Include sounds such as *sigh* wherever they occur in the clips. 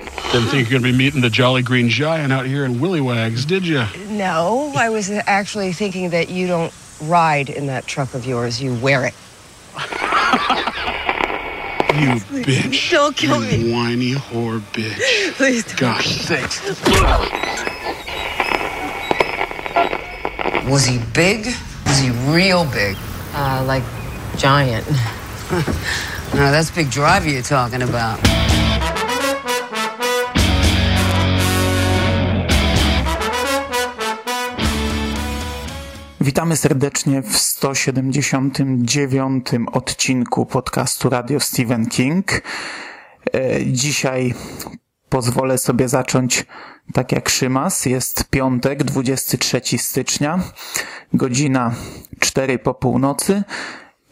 Didn't think you're gonna be meeting the Jolly Green Giant out here in Willy Wags, did you? No, I was actually thinking that you don't ride in that truck of yours, you wear it. You bitch. Don't kill you me. whiny whore bitch. *laughs* Please don't. Gosh sakes. Was he big? Was he real big? Uh, like giant. *laughs* No, that's Big Driver you're talking about. Witamy serdecznie w 179 odcinku podcastu Radio Stephen King. E, Dzisiaj pozwolę sobie zacząć tak jak Szymas. Jest piątek, 23 stycznia, godzina 4 po północy.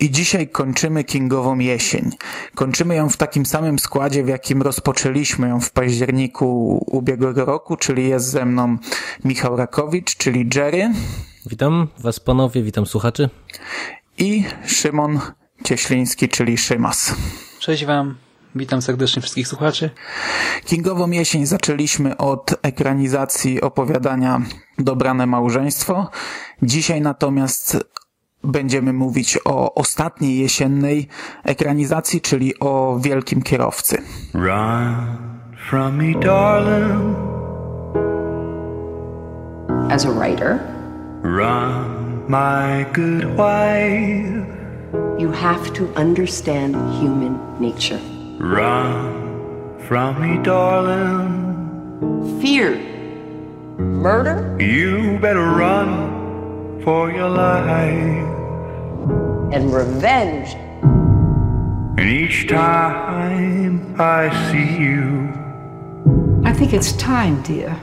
I dzisiaj kończymy Kingową jesień. Kończymy ją w takim samym składzie, w jakim rozpoczęliśmy ją w październiku ubiegłego roku, czyli jest ze mną Michał Rakowicz, czyli Jerry. Witam Was panowie, witam słuchaczy. i Szymon Cieśliński, czyli Szymas. Cześć Wam, witam serdecznie wszystkich słuchaczy. Kingową jesień zaczęliśmy od ekranizacji opowiadania Dobrane Małżeństwo. Dzisiaj natomiast będziemy mówić o ostatniej jesiennej ekranizacji, czyli o Wielkim Kierowcy. Run from me, darling. as a writer, Run, my good wife. you have to understand human nature. Run from me, darling. Fear, murder, You better run for your life. and revenge. And each time I see you, I think it's time, dear.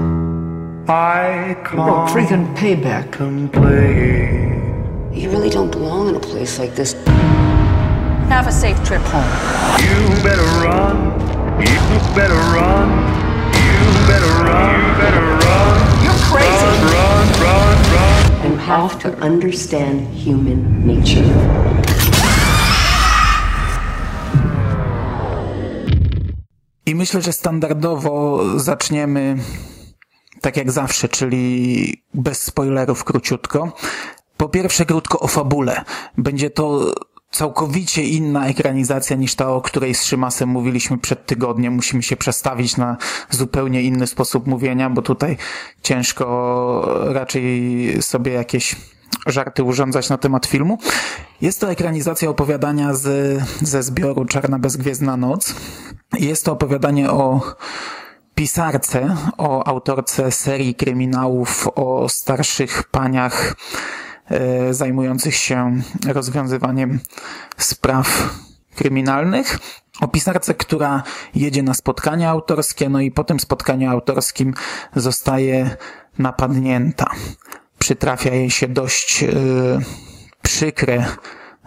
I Oh, freaking payback. contemplate. You really don't belong in a place like this. Have a safe trip home. You better run. You better run. You better run. You better run. You're crazy. Run, run, run, run. You have to understand human nature. I myślę, że standardowo zaczniemy tak jak zawsze, czyli bez spoilerów króciutko. Po pierwsze, krótko o fabule. Będzie to całkowicie inna ekranizacja niż ta, o której z Szymasem mówiliśmy przed tygodniem. Musimy się przestawić na zupełnie inny sposób mówienia, bo tutaj ciężko raczej sobie jakieś żarty urządzać na temat filmu. Jest to ekranizacja opowiadania z, ze zbioru Czarna Bezgwiezdna Noc. Jest to opowiadanie o pisarce, o autorce serii kryminałów, o starszych paniach e, zajmujących się rozwiązywaniem spraw kryminalnych. O pisarce, która jedzie na spotkanie autorskie, no i po tym spotkaniu autorskim zostaje napadnięta. Przytrafia jej się dość e, przykre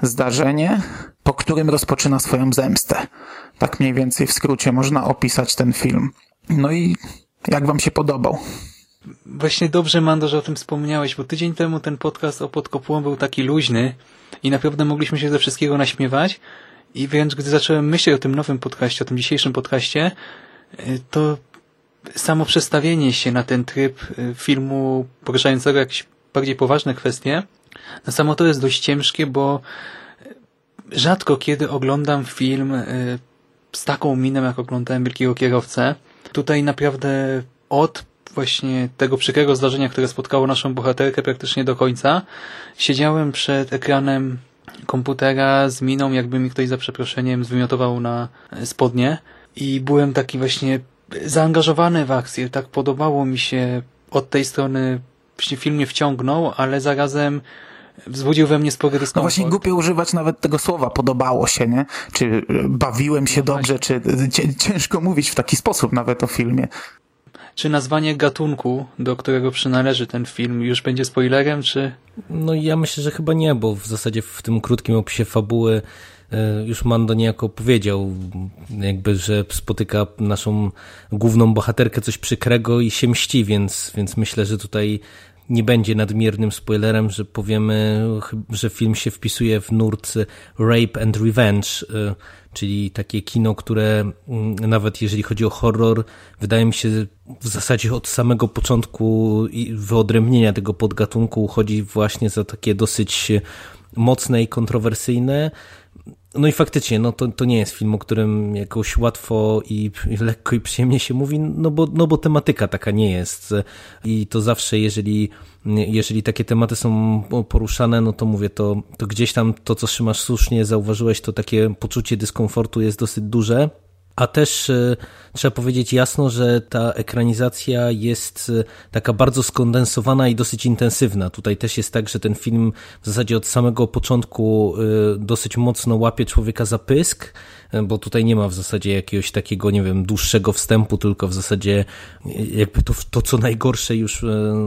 zdarzenie, po którym rozpoczyna swoją zemstę. Tak mniej więcej w skrócie można opisać ten film. No i jak wam się podobał? Właśnie dobrze, Mando, że o tym wspomniałeś, bo tydzień temu ten podcast o Podkopułą był taki luźny i naprawdę mogliśmy się ze wszystkiego naśmiewać i więc gdy zacząłem myśleć o tym nowym podcaście, o tym dzisiejszym podcaście, y, to samo przestawienie się na ten tryb y, filmu poruszającego jakieś bardziej poważne kwestie, no samo to jest dość ciężkie, bo rzadko kiedy oglądam film y, z taką miną, jak oglądałem Wielkiego Kierowcę. Tutaj naprawdę od właśnie tego przykrego zdarzenia, które spotkało naszą bohaterkę praktycznie do końca, siedziałem przed ekranem komputera z miną, jakby mi ktoś za przeproszeniem zwymiotował na spodnie i byłem taki właśnie zaangażowany w akcję. Tak podobało mi się od tej strony film mnie wciągnął, ale zarazem wzbudził we mnie spory No dyskomfort. właśnie głupio używać nawet tego słowa, podobało się, nie? Czy y, bawiłem się dobrze, czy cię- ciężko mówić w taki sposób nawet o filmie. Czy nazwanie gatunku, do którego przynależy ten film, już będzie spoilerem, czy... No ja myślę, że chyba nie, bo w zasadzie w tym krótkim opisie fabuły e, już Mando niejako powiedział, jakby, że spotyka naszą główną bohaterkę coś przykrego i się mści, więc, więc myślę, że tutaj nie będzie nadmiernym spoilerem, że powiemy, że film się wpisuje w nurt Rape and Revenge, y, czyli takie kino, które mm, nawet jeżeli chodzi o horror, wydaje mi się w zasadzie od samego początku wyodrębnienia tego podgatunku chodzi właśnie za takie dosyć mocne i kontrowersyjne, no i faktycznie, no to, to nie jest film, o którym jakoś łatwo i, i lekko i przyjemnie się mówi, no bo, no bo tematyka taka nie jest. I to zawsze, jeżeli, jeżeli takie tematy są poruszane, no to mówię, to, to gdzieś tam to, co Szymasz słusznie zauważyłeś, to takie poczucie dyskomfortu jest dosyć duże. A też e, trzeba powiedzieć jasno, że ta ekranizacja jest e, taka bardzo skondensowana i dosyć intensywna. Tutaj też jest tak, że ten film w zasadzie od samego początku e, dosyć mocno łapie człowieka za pysk, bo tutaj nie ma w zasadzie jakiegoś takiego, nie wiem, dłuższego wstępu, tylko w zasadzie jakby to, to co najgorsze już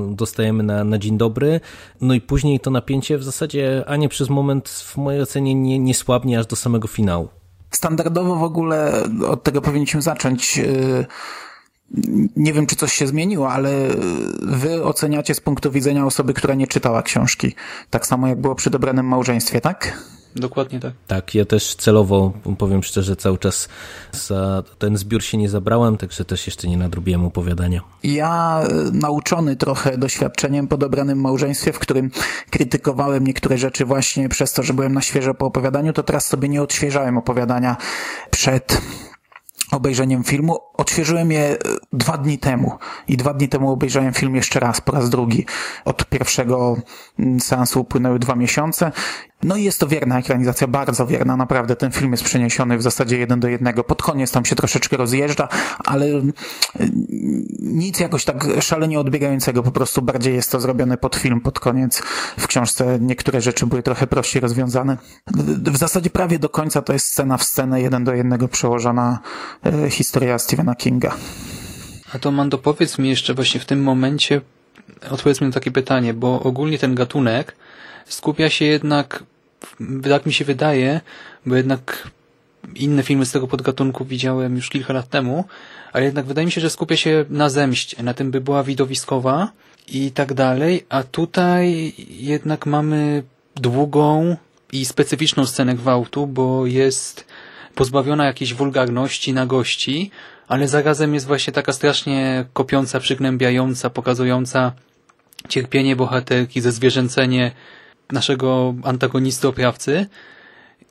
dostajemy na, na dzień dobry. No i później to napięcie w zasadzie ani przez moment w mojej ocenie nie, nie słabnie aż do samego finału. Standardowo w ogóle od tego powinniśmy zacząć. Y, nie wiem, czy coś się zmieniło, ale wy oceniacie z punktu widzenia osoby, która nie czytała książki. Tak samo jak było przy dobranym małżeństwie, tak? Dokładnie tak. Tak, ja też celowo, powiem szczerze, cały czas za ten zbiór się nie zabrałem, także też jeszcze nie nadrobiłem opowiadania. Ja e, nauczony trochę doświadczeniem po dobranym małżeństwie, w którym krytykowałem niektóre rzeczy właśnie przez to, że byłem na świeżo po opowiadaniu, to teraz sobie nie odświeżałem opowiadania przed obejrzeniem filmu. Odświeżyłem je e, dwa dni temu i dwa dni temu obejrzałem film jeszcze raz, po raz drugi. Od pierwszego mm, seansu upłynęły dwa miesiące no i jest to wierna ekranizacja, bardzo wierna, naprawdę. Ten film jest przeniesiony w zasadzie jeden do jednego. Pod koniec tam się troszeczkę rozjeżdża, ale mm, nic jakoś tak szalenie odbiegającego, po prostu bardziej jest to zrobione pod film, pod koniec. W książce niektóre rzeczy były trochę prościej rozwiązane. W zasadzie prawie do końca to jest scena w scenę, jeden do jednego przełożona e, historia Stephena Kinga. A to Mando, powiedz mi jeszcze właśnie w tym momencie, odpowiedz mi na takie pytanie, bo ogólnie ten gatunek skupia się jednak tak mi się wydaje, bo jednak inne filmy z tego podgatunku widziałem już kilka lat temu, ale jednak wydaje mi się, że skupia się na zemście, na tym, by była widowiskowa i tak dalej, a tutaj jednak mamy długą i specyficzną scenę gwałtu, bo jest pozbawiona jakiejś wulgarności, nagości, ale zarazem jest właśnie taka strasznie kopiąca, przygnębiająca, pokazująca cierpienie bohaterki, zezwierzęcenie naszego antagonisty, oprawcy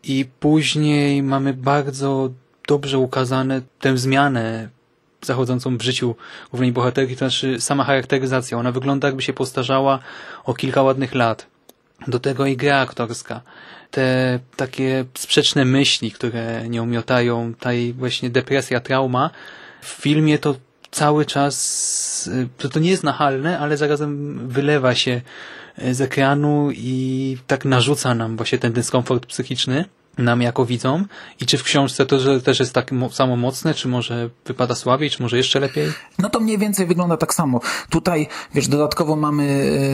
i później mamy bardzo dobrze ukazane tę zmianę zachodzącą w życiu głównej bohaterki, to znaczy sama charakteryzacja. Ona wygląda jakby się postarzała o kilka ładnych lat. Do tego i gra aktorska. Te takie sprzeczne myśli, które nią miotają, ta jej właśnie depresja, trauma. W filmie to cały czas, to, to nie jest nachalne, ale zarazem wylewa się z ekranu i tak narzuca nam właśnie ten dyskomfort psychiczny nam jako widzom i czy w książce to też jest tak samo mocne, czy może wypada słabiej, czy może jeszcze lepiej? No to mniej więcej wygląda tak samo. Tutaj, wiesz, dodatkowo mamy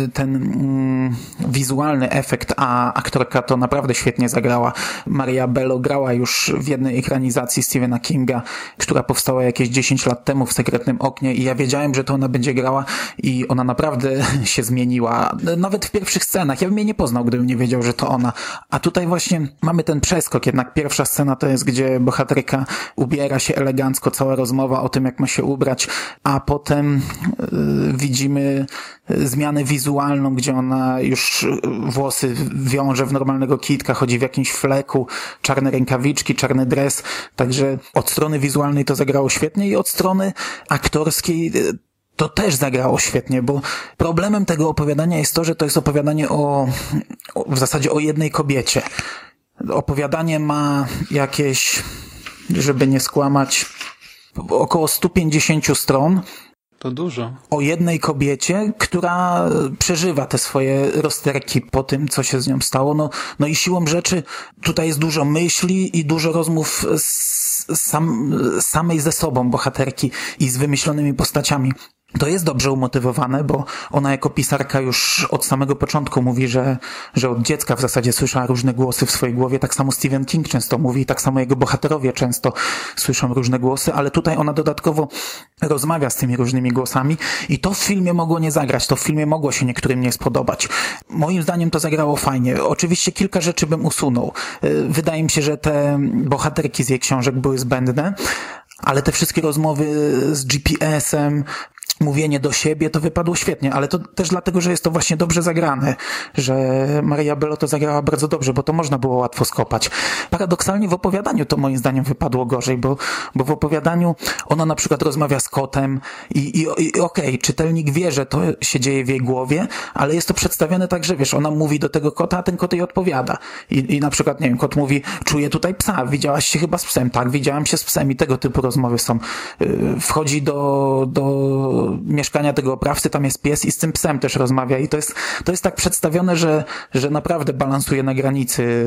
y, ten mm, wizualny efekt, a aktorka to naprawdę świetnie zagrała. Maria Bello grała już w jednej ekranizacji Stephena Kinga, która powstała jakieś 10 lat temu w Sekretnym Oknie i ja wiedziałem, że to ona będzie grała i ona naprawdę *laughs* się zmieniła. Nawet w pierwszych scenach. Ja bym jej nie poznał, gdybym nie wiedział, że to ona. A tutaj właśnie mamy ten przeskok. Jednak pierwsza scena to jest, gdzie bohaterka ubiera się elegancko, cała rozmowa o tym, jak ma się ubrać, a potem y, widzimy zmianę wizualną, gdzie ona już włosy wiąże w normalnego kitka, chodzi w jakimś fleku, czarne rękawiczki, czarny dres, także od strony wizualnej to zagrało świetnie i od strony aktorskiej to też zagrało świetnie, bo problemem tego opowiadania jest to, że to jest opowiadanie o, o w zasadzie o jednej kobiecie. Opowiadanie ma jakieś, żeby nie skłamać, około 150 stron. To dużo. O jednej kobiecie, która przeżywa te swoje rozterki po tym, co się z nią stało. No, no i siłą rzeczy tutaj jest dużo myśli i dużo rozmów z sam, samej ze sobą bohaterki i z wymyślonymi postaciami. To jest dobrze umotywowane, bo ona jako pisarka już od samego początku mówi, że, że od dziecka w zasadzie słyszała różne głosy w swojej głowie. Tak samo Stephen King często mówi, tak samo jego bohaterowie często słyszą różne głosy, ale tutaj ona dodatkowo rozmawia z tymi różnymi głosami i to w filmie mogło nie zagrać, to w filmie mogło się niektórym nie spodobać. Moim zdaniem to zagrało fajnie. Oczywiście kilka rzeczy bym usunął. Y, Wydaje mi się, że te bohaterki z jej książek były zbędne, ale te wszystkie rozmowy z GPS-em, mówienie do siebie, to wypadło świetnie, ale to też dlatego, że jest to właśnie dobrze zagrane, że Maria Bello to zagrała bardzo dobrze, bo to można było łatwo skopać. Paradoksalnie w opowiadaniu to moim zdaniem wypadło gorzej, bo, bo w opowiadaniu ona na przykład rozmawia z kotem i, i, i okej, okay, czytelnik wie, że to się dzieje w jej głowie, ale jest to przedstawione tak, że wiesz, ona mówi do tego kota, a ten kot jej odpowiada. I, i na przykład, nie wiem, kot mówi, czuję tutaj psa, widziałaś się chyba z psem, tak, widziałam się z psem i tego typu rozmowy są. Yy, Wchodzi do, do mieszkania tego oprawcy, tam jest pies i z tym psem też rozmawia i to jest, to jest tak przedstawione, że, że naprawdę balansuje na granicy,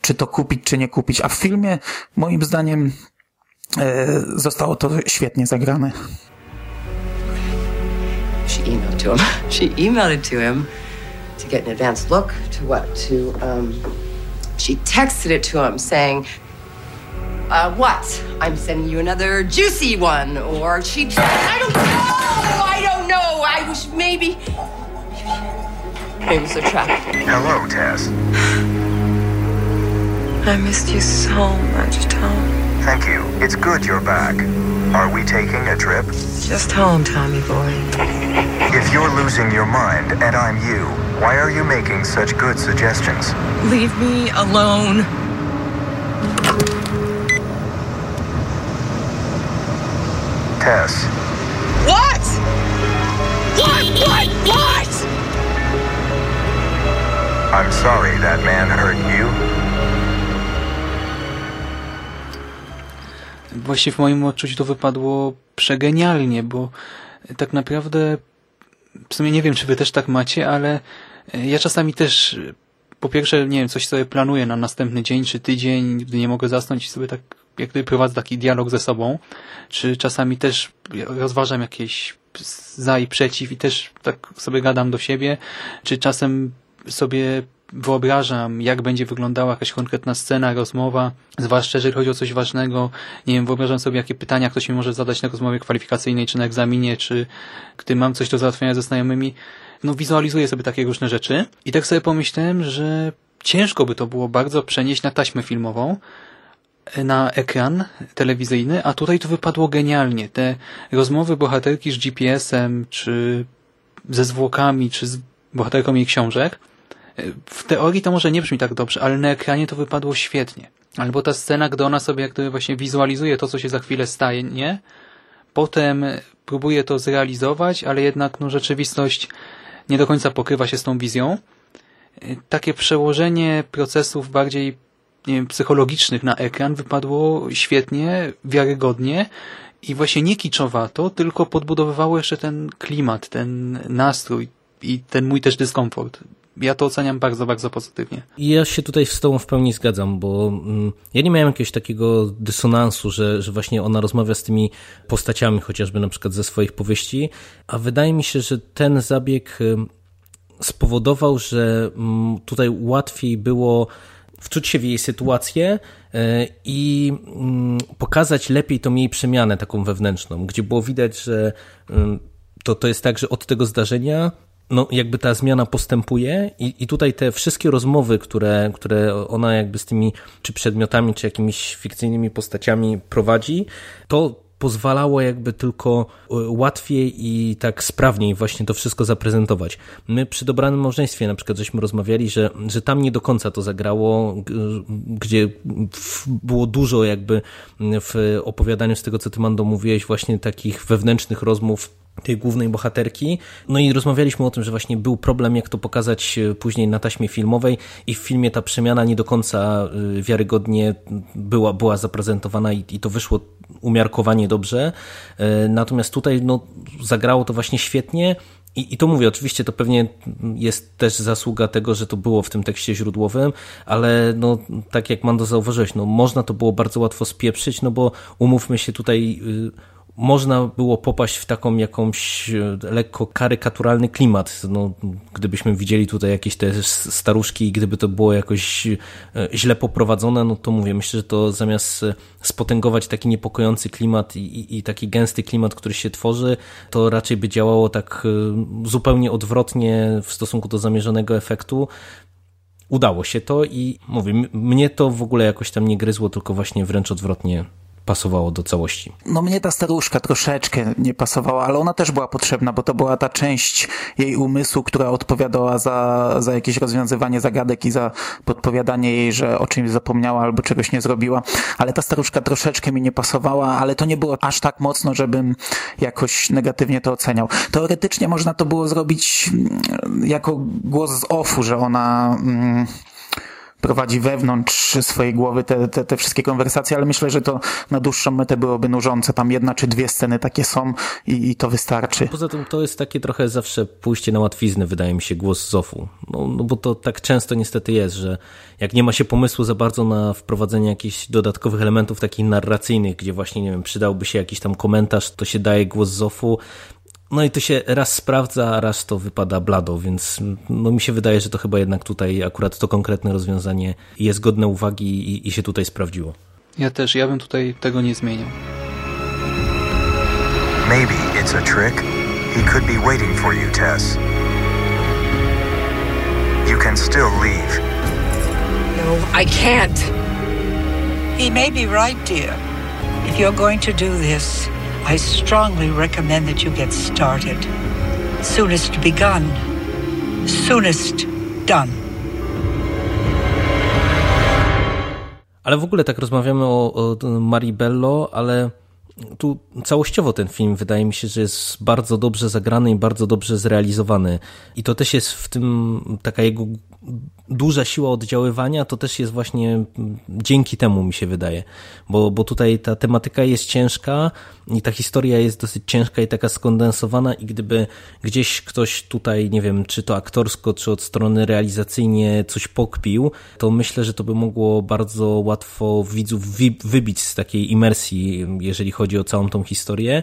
czy to kupić, czy nie kupić, a w filmie moim zdaniem e, zostało to świetnie zagrane. She emailed to him. *laughs* She emailed it to him to get an advance look to what? To, um, she texted it to him saying, uh, what? I'm sending you another juicy one. Or she, I don't know. I don't know. I wish maybe, maybe it was a trap. Hello, Tess. I missed you so much, Tom. Thank you. It's good you're back. Are we taking a trip? Just home, Tommy boy. If you're losing your mind and I'm you, why are you making such good suggestions? Leave me alone. Tess, What? What? What? What? I'm sorry that man hurt you. Właściwie w moim odczuciu to wypadło przegenialnie, bo tak naprawdę w sumie nie wiem, czy wy też tak macie, ale ja czasami też po pierwsze, nie wiem, coś sobie planuję na następny dzień czy tydzień, gdy nie mogę zasnąć i sobie tak jak gdyby prowadzę taki dialog ze sobą, czy czasami też rozważam jakieś za i przeciw i też tak sobie gadam do siebie, czy czasem sobie wyobrażam, jak będzie wyglądała jakaś konkretna scena, rozmowa, zwłaszcza jeżeli chodzi o coś ważnego. Nie wiem, wyobrażam sobie, jakie pytania ktoś mi może zadać na rozmowie kwalifikacyjnej, czy na egzaminie, czy gdy mam coś do załatwienia ze znajomymi. No, wizualizuję sobie takie różne rzeczy. I tak sobie pomyślałem, że ciężko by to było bardzo przenieść na taśmę filmową, na ekran telewizyjny, a tutaj to wypadło genialnie. Te rozmowy bohaterki z GPS-em, czy ze zwłokami, czy z bohaterką jej książek, w teorii to może nie brzmi tak dobrze, ale na ekranie to wypadło świetnie. Albo ta scena, gdy ona sobie jak gdyby właśnie wizualizuje to, co się za chwilę staje, nie? Potem próbuje to zrealizować, ale jednak no, rzeczywistość nie do końca pokrywa się z tą wizją. Takie przełożenie procesów bardziej nie wiem, psychologicznych na ekran wypadło świetnie, wiarygodnie i właśnie nie kiczowato, tylko podbudowywało jeszcze ten klimat, ten nastrój i ten mój też dyskomfort. Ja to oceniam bardzo, bardzo pozytywnie. Ja się tutaj z Tobą w pełni zgadzam, bo mm, ja nie miałem jakiegoś takiego dysonansu, że, że właśnie ona rozmawia z tymi postaciami, chociażby na przykład ze swoich powieści, a wydaje mi się, że ten zabieg spowodował, że mm, tutaj łatwiej było wczuć się w jej sytuację i mm, pokazać lepiej tą jej przemianę taką wewnętrzną, gdzie było widać, że to, to jest tak, że od tego zdarzenia no jakby ta zmiana postępuje i, i tutaj te wszystkie rozmowy, które, które ona jakby z tymi czy przedmiotami, czy jakimiś fikcyjnymi postaciami prowadzi, to pozwalało jakby tylko łatwiej i tak sprawniej właśnie to wszystko zaprezentować. My przy dobranym małżeństwie na przykład żeśmy rozmawiali, że, że tam nie do końca to zagrało, gdzie było dużo jakby w opowiadaniu z tego, co ty Mando mówiłeś, właśnie takich wewnętrznych rozmów tej głównej bohaterki. No i rozmawialiśmy o tym, że właśnie był problem, jak to pokazać później na taśmie filmowej i w filmie ta przemiana nie do końca wiarygodnie była, była zaprezentowana i, i to wyszło umiarkowanie dobrze. Natomiast tutaj no, zagrało to właśnie świetnie. I, I to mówię, oczywiście to pewnie jest też zasługa tego, że to było w tym tekście źródłowym, ale no, tak jak Mando zauważyłeś, no, można to było bardzo łatwo spieprzyć, no bo umówmy się tutaj można było popaść w taką jakąś e, lekko karykaturalny klimat. No, gdybyśmy widzieli tutaj jakieś te staruszki i gdyby to było jakoś e, źle poprowadzone, no to mówię, myślę, że to zamiast spotęgować taki niepokojący klimat i, i, i taki gęsty klimat, który się tworzy, to raczej by działało tak zupełnie odwrotnie w stosunku do zamierzonego efektu udało się to i mówię, mnie to w ogóle jakoś tam nie gryzło, tylko właśnie wręcz odwrotnie pasowało do całości. No mnie ta staruszka troszeczkę nie pasowała, ale ona też była potrzebna, bo to była ta część jej umysłu, która odpowiadała za, za jakieś rozwiązywanie zagadek i za podpowiadanie jej, że o czymś zapomniała albo czegoś nie zrobiła. Ale ta staruszka troszeczkę mi nie pasowała, ale to nie było aż tak mocno, żebym jakoś negatywnie to oceniał. Teoretycznie można to było zrobić mm, jako głos z offu, że ona... Mm, prowadzi wewnątrz swojej głowy te, te, te wszystkie konwersacje, ale myślę, że to na dłuższą metę byłoby nużące. Tam jedna czy dwie sceny takie są i, i to wystarczy. Poza tym to jest takie trochę zawsze pójście na łatwiznę, wydaje mi się, głos Zofu. No, no bo to tak często niestety jest, że jak nie ma się pomysłu za bardzo na wprowadzenie jakichś dodatkowych elementów takich narracyjnych, gdzie właśnie, nie wiem, przydałby się jakiś tam komentarz, to się daje głos Zofu, no i to się raz sprawdza, a raz to wypada blado, więc no mi się wydaje, że to chyba jednak tutaj akurat to konkretne rozwiązanie jest godne uwagi i, i się tutaj sprawdziło. Ja też, ja bym tutaj tego nie zmieniał. Maybe it's a trick. He could be waiting for you, Tess. You can still leave. No, I can't. He may be right, dear. If you're going to do this, I strongly recommend that you get started. Soonest begun, soonest done. Ale w ogóle tak rozmawiamy o, o Maribello, ale tu całościowo ten film wydaje mi się, że jest bardzo dobrze zagrany i bardzo dobrze zrealizowany. I to też jest w tym taka jego duża siła oddziaływania, to też jest właśnie dzięki temu mi się wydaje, bo, bo tutaj ta tematyka jest ciężka i ta historia jest dosyć ciężka i taka skondensowana i gdyby gdzieś ktoś tutaj, nie wiem, czy to aktorsko, czy od strony realizacyjnie coś pokpił, to myślę, że to by mogło bardzo łatwo widzów wybić z takiej imersji, jeżeli chodzi o całą tą historię,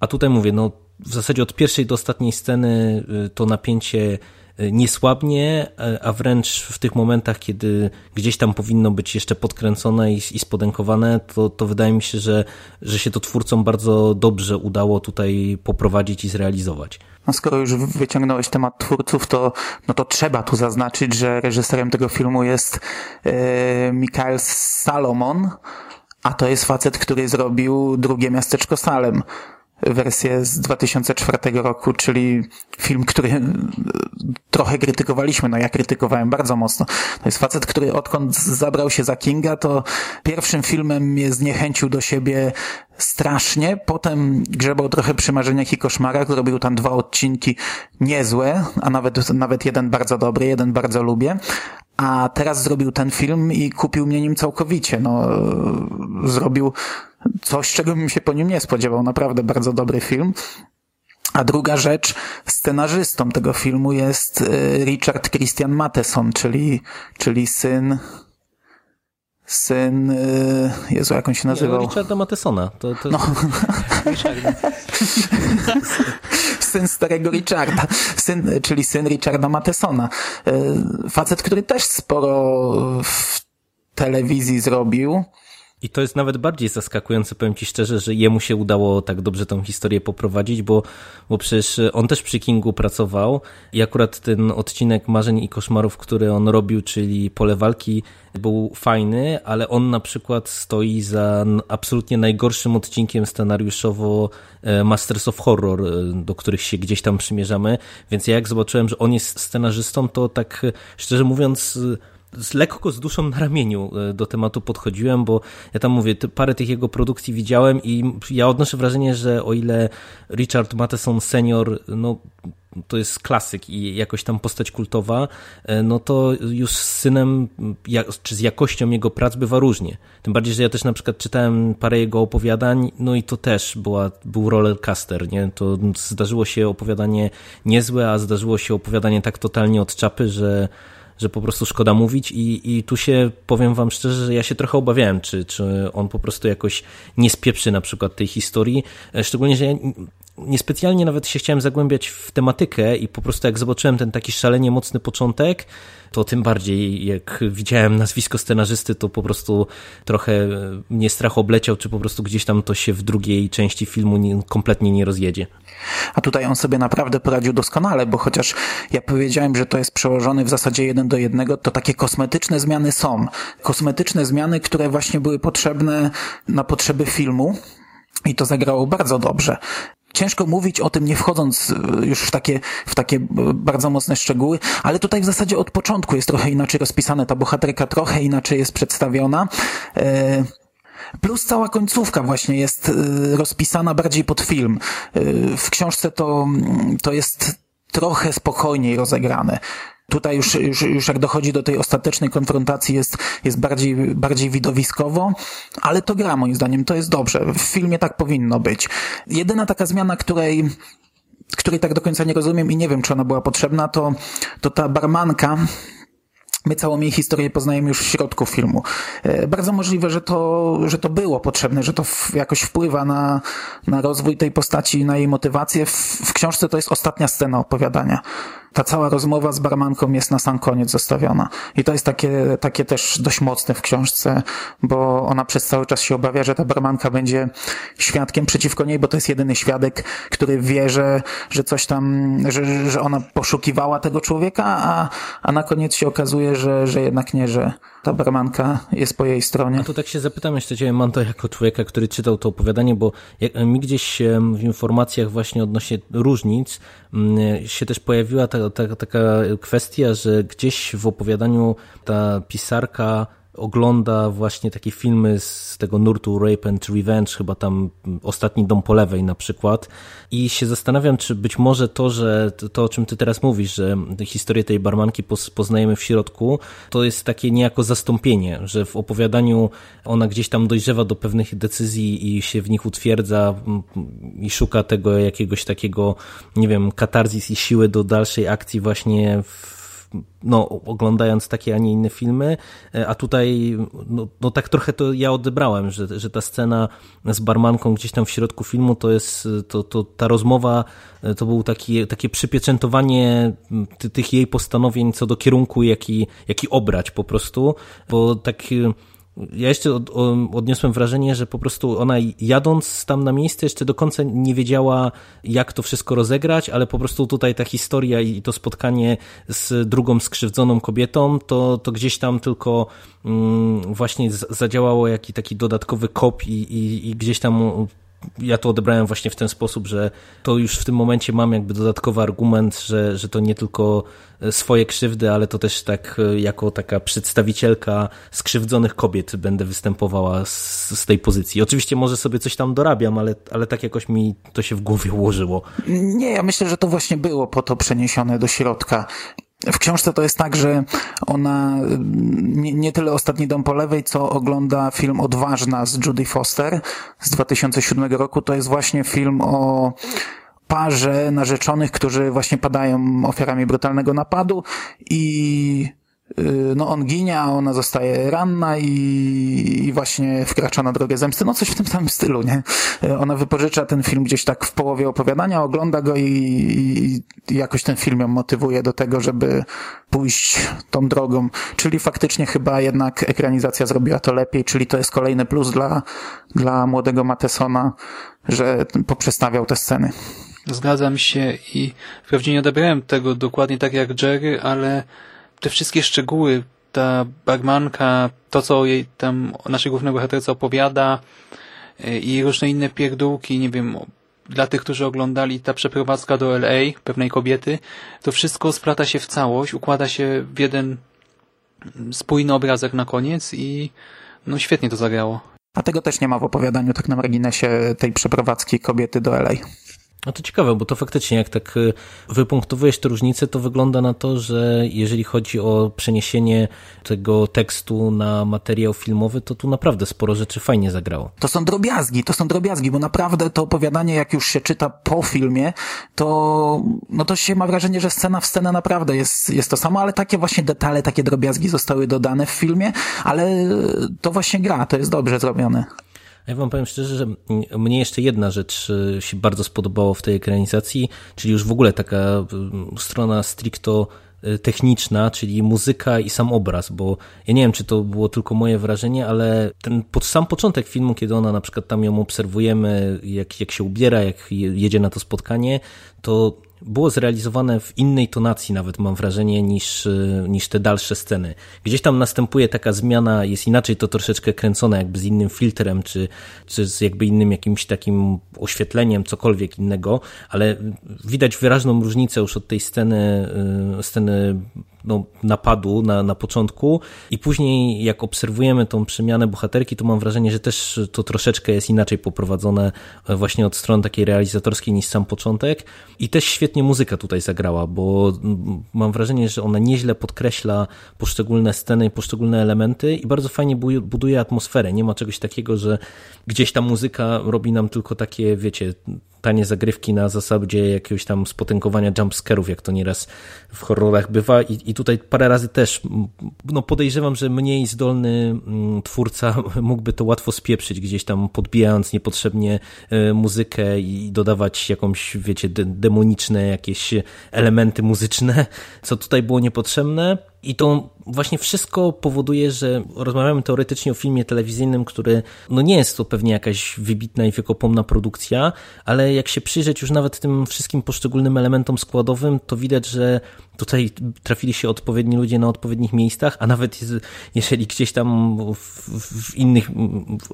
a tutaj mówię, no w zasadzie od pierwszej do ostatniej sceny y, to napięcie nie słabnie, a wręcz w tych momentach, kiedy gdzieś tam powinno być jeszcze podkręcone i, i spodenkowane, to, to wydaje mi się, że, że się to twórcom bardzo dobrze udało tutaj poprowadzić i zrealizować. No skoro już wyciągnąłeś temat twórców, to, no to trzeba tu zaznaczyć, że reżyserem tego filmu jest e, Mikael Salomon, a to jest facet, który zrobił drugie miasteczko Salem wersję z 2004 roku, czyli film, który trochę krytykowaliśmy, no ja krytykowałem bardzo mocno. To jest facet, który odkąd zabrał się za Kinga, to pierwszym filmem mnie zniechęcił do siebie strasznie, potem grzebał trochę przy marzeniach i koszmarach, zrobił tam dwa odcinki niezłe, a nawet, nawet jeden bardzo dobry, jeden bardzo lubię, a teraz zrobił ten film i kupił mnie nim całkowicie. No, zrobił coś, czego bym się po nim nie spodziewał. Naprawdę bardzo dobry film. A druga rzecz, scenarzystą tego filmu jest y, Richard Christian Matheson, czyli, czyli syn syn, y, Jezu, jak on się nazywał? Nie, Richarda Mathesona. To, to... No. *laughs* syn starego Richarda, syn, czyli syn Richarda Mathesona. Y, facet, który też sporo w telewizji zrobił. I to jest nawet bardziej zaskakujące, powiem Ci szczerze, że jemu się udało tak dobrze tą historię poprowadzić, bo, bo przecież on też przy Kingu pracował i akurat ten odcinek Marzeń i Koszmarów, który on robił, czyli Pole Walki, był fajny, ale on na przykład stoi za absolutnie najgorszym odcinkiem scenariuszowo e, Masters of Horror, e, do których się gdzieś tam przymierzamy, więc ja jak zobaczyłem, że on jest scenarzystą, to tak szczerze mówiąc z lekko z duszą na ramieniu e, do tematu podchodziłem, bo ja tam mówię, parę tych jego produkcji widziałem i ja odnoszę wrażenie, że o ile Richard Matheson senior, no to jest klasyk i jakoś tam postać kultowa, e, no to już z synem, czy z jakością jego prac bywa różnie. Tym bardziej, że ja też na przykład czytałem parę jego opowiadań, no i to też była, był rollercaster, nie? To zdarzyło się opowiadanie niezłe, a zdarzyło się opowiadanie tak totalnie od czapy, że że po prostu szkoda mówić i, i tu się, powiem wam szczerze, że ja się trochę obawiałem, czy, czy on po prostu jakoś nie spieprzy na przykład tej historii, e, szczególnie, że ja niespecjalnie nawet się chciałem zagłębiać w tematykę i po prostu jak zobaczyłem ten taki szalenie mocny początek, to tym bardziej jak widziałem nazwisko scenarzysty, to po prostu trochę mnie strach obleciał, czy po prostu gdzieś tam to się w drugiej części filmu nie, kompletnie nie rozjedzie. A tutaj on sobie naprawdę poradził doskonale, bo chociaż ja powiedziałem, że to jest przełożony w zasadzie jeden do jednego, to takie kosmetyczne zmiany są. Kosmetyczne zmiany, które właśnie były potrzebne na potrzeby filmu. I to zagrało bardzo dobrze. Ciężko mówić o tym, nie wchodząc e, już w takie, w takie e, bardzo mocne szczegóły, ale tutaj w zasadzie od początku jest trochę inaczej rozpisane. Ta bohaterka trochę inaczej jest przedstawiona. E, plus cała końcówka właśnie jest rozpisana bardziej pod film. W książce to, to jest trochę spokojniej rozegrane. Tutaj już, już, już jak dochodzi do tej ostatecznej konfrontacji jest, jest bardziej, bardziej widowiskowo, ale to gra moim zdaniem, to jest dobrze. W filmie tak powinno być. Jedyna taka zmiana, której której tak do końca nie rozumiem i nie wiem, czy ona była potrzebna, to, to ta barmanka, My całą jej historię poznajemy już w środku filmu. E, bardzo możliwe, że to, że to było potrzebne, że to jakoś wpływa na, na rozwój tej postaci, na jej motywację. W, w książce to jest ostatnia scena opowiadania ta cała rozmowa z barmanką jest na sam koniec zostawiona. I to jest takie, takie też dość mocne w książce, bo ona przez cały czas się obawia, że ta barmanka będzie świadkiem przeciwko niej, bo to jest jedyny świadek, który wie, że, że coś tam, że, że ona poszukiwała tego człowieka, a, a na koniec się okazuje, że, że jednak nie, że ta barmanka jest po jej stronie. A to tak się zapytam jeszcze Ciebie, Manto, jako człowieka, który czytał to opowiadanie, bo mi gdzieś w informacjach właśnie odnośnie różnic się też pojawiła ta, ta, taka kwestia, że gdzieś w opowiadaniu ta pisarka ogląda właśnie takie filmy z tego nurtu Rape and Revenge, chyba tam Ostatni Dom po lewej na przykład. I się zastanawiam, czy być może to, że to, o czym ty teraz mówisz, że historię tej barmanki poznajemy w środku, to jest takie niejako zastąpienie, że w opowiadaniu ona gdzieś tam dojrzewa do pewnych decyzji i się w nich utwierdza i szuka tego jakiegoś takiego, nie wiem, katarzis i siły do dalszej akcji właśnie w no, oglądając takie, a nie inne filmy, e, a tutaj no, no tak trochę to ja odebrałem, że, że ta scena z barmanką gdzieś tam w środku filmu to jest, to, to ta rozmowa e, to był taki, takie przypieczętowanie tych jej postanowień co do kierunku, jaki, jaki obrać po prostu, bo tak ja jeszcze od, odniosłem wrażenie, że po prostu ona jadąc tam na miejsce jeszcze do końca nie wiedziała, jak to wszystko rozegrać, ale po prostu tutaj ta historia i to spotkanie z drugą skrzywdzoną kobietą, to, to gdzieś tam tylko mm, właśnie zadziałało jaki taki dodatkowy kop i, i, i gdzieś tam ja to odebrałem właśnie w ten sposób, że to już w tym momencie mam jakby dodatkowy argument, że, że to nie tylko swoje krzywdy, ale to też tak jako taka przedstawicielka skrzywdzonych kobiet będę występowała z, z tej pozycji. Oczywiście może sobie coś tam dorabiam, ale, ale tak jakoś mi to się w głowie ułożyło. Nie, ja myślę, że to właśnie było po to przeniesione do środka. W książce to jest tak, że ona nie, nie, tyle Ostatni dom po lewej, co ogląda film Odważna z Judy Foster z 2007 roku. To jest właśnie film o parze narzeczonych, którzy właśnie padają ofiarami brutalnego napadu i no on ginie, a ona zostaje ranna i, i, właśnie wkracza na drogę zemsty. No coś w tym samym stylu, nie? Y, ona wypożycza ten film gdzieś tak w połowie opowiadania, ogląda go i, i jakoś ten film ją motywuje do tego, żeby pójść tą drogą. Czyli faktycznie chyba jednak ekranizacja zrobiła to lepiej, czyli to jest kolejny plus dla, dla młodego Matesona, że poprzestawiał te sceny. Zgadzam się i wprawdzie nie odebrałem tego dokładnie tak jak Jerry, ale te wszystkie szczegóły, ta barmanka, to co jej tam naszej głównej bohaterce opowiada y, i różne inne pierdółki, nie wiem, dla tych, którzy oglądali ta przeprowadzka do LA pewnej kobiety, to wszystko splata się w całość, układa się w jeden spójny obrazek na koniec i no świetnie to zagrało. A tego też nie ma w opowiadaniu tak na marginesie tej przeprowadzki kobiety do LA. No to ciekawe, bo to faktycznie jak tak y, wypunktowujesz te różnice, to wygląda na to, że jeżeli chodzi o przeniesienie tego tekstu na materiał filmowy, to tu naprawdę sporo rzeczy fajnie zagrało. To są drobiazgi, to są drobiazgi, bo naprawdę to opowiadanie, jak już się czyta po filmie, to, no to się ma wrażenie, że scena w scenę naprawdę jest, jest to samo, ale takie właśnie detale, takie drobiazgi zostały dodane w filmie, ale to właśnie gra, to jest dobrze zrobione. Ja wam powiem szczerze, że mnie jeszcze jedna rzecz y, się bardzo spodobało w tej ekranizacji, czyli już w ogóle taka strona stricto y, techniczna, czyli muzyka i sam obraz, bo ja nie wiem, czy to było tylko moje wrażenie, ale ten pod sam początek filmu, kiedy ona na przykład tam ją obserwujemy, jak, jak się ubiera, jak jedzie na to spotkanie, to było zrealizowane w innej tonacji nawet mam wrażenie niż, niż te dalsze sceny. Gdzieś tam następuje taka zmiana, jest inaczej to troszeczkę kręcone jakby z innym filtrem, czy, czy z jakby innym jakimś takim oświetleniem, cokolwiek innego, ale widać wyraźną różnicę już od tej sceny, sceny no, napadu na, na początku i później jak obserwujemy tą przemianę bohaterki, to mam wrażenie, że też to troszeczkę jest inaczej poprowadzone właśnie od strony takiej realizatorskiej niż sam początek i też świetnie muzyka tutaj zagrała, bo mam wrażenie, że ona nieźle podkreśla poszczególne sceny, poszczególne elementy i bardzo fajnie buduje atmosferę. Nie ma czegoś takiego, że gdzieś ta muzyka robi nam tylko takie, wiecie, tanie zagrywki na zasadzie jakiegoś tam spotęgowania jumpscarów, jak to nieraz w horrorach bywa i, i tutaj parę razy też no podejrzewam, że mniej zdolny mm, twórca *laughs* mógłby to łatwo spieprzyć, gdzieś tam podbijając niepotrzebnie e, muzykę i dodawać jakąś, wiecie, demoniczne jakieś elementy muzyczne, co tutaj było niepotrzebne i to właśnie wszystko powoduje, że rozmawiamy teoretycznie o filmie telewizyjnym, który no nie jest to pewnie jakaś wybitna i wiekopomna produkcja, ale jak się przyjrzeć już nawet tym wszystkim poszczególnym elementom składowym, to widać, że tutaj trafili się odpowiedni ludzie na odpowiednich miejscach, a nawet jeżeli gdzieś tam w, w innych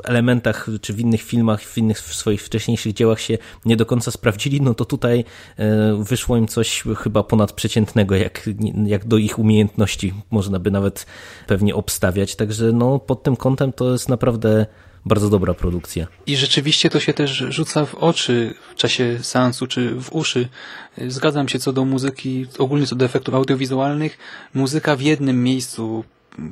elementach, czy w innych filmach, w innych w swoich wcześniejszych dziełach się nie do końca sprawdzili, no to tutaj e, wyszło im coś chyba ponadprzeciętnego, jak, jak do ich umiejętności można by nawet pewnie obstawiać. Także no, pod tym kątem to jest naprawdę bardzo dobra produkcja. I rzeczywiście to się też rzuca w oczy w czasie seansu, czy w uszy. Zgadzam się co do muzyki, ogólnie co do efektów audiowizualnych. Muzyka w jednym miejscu,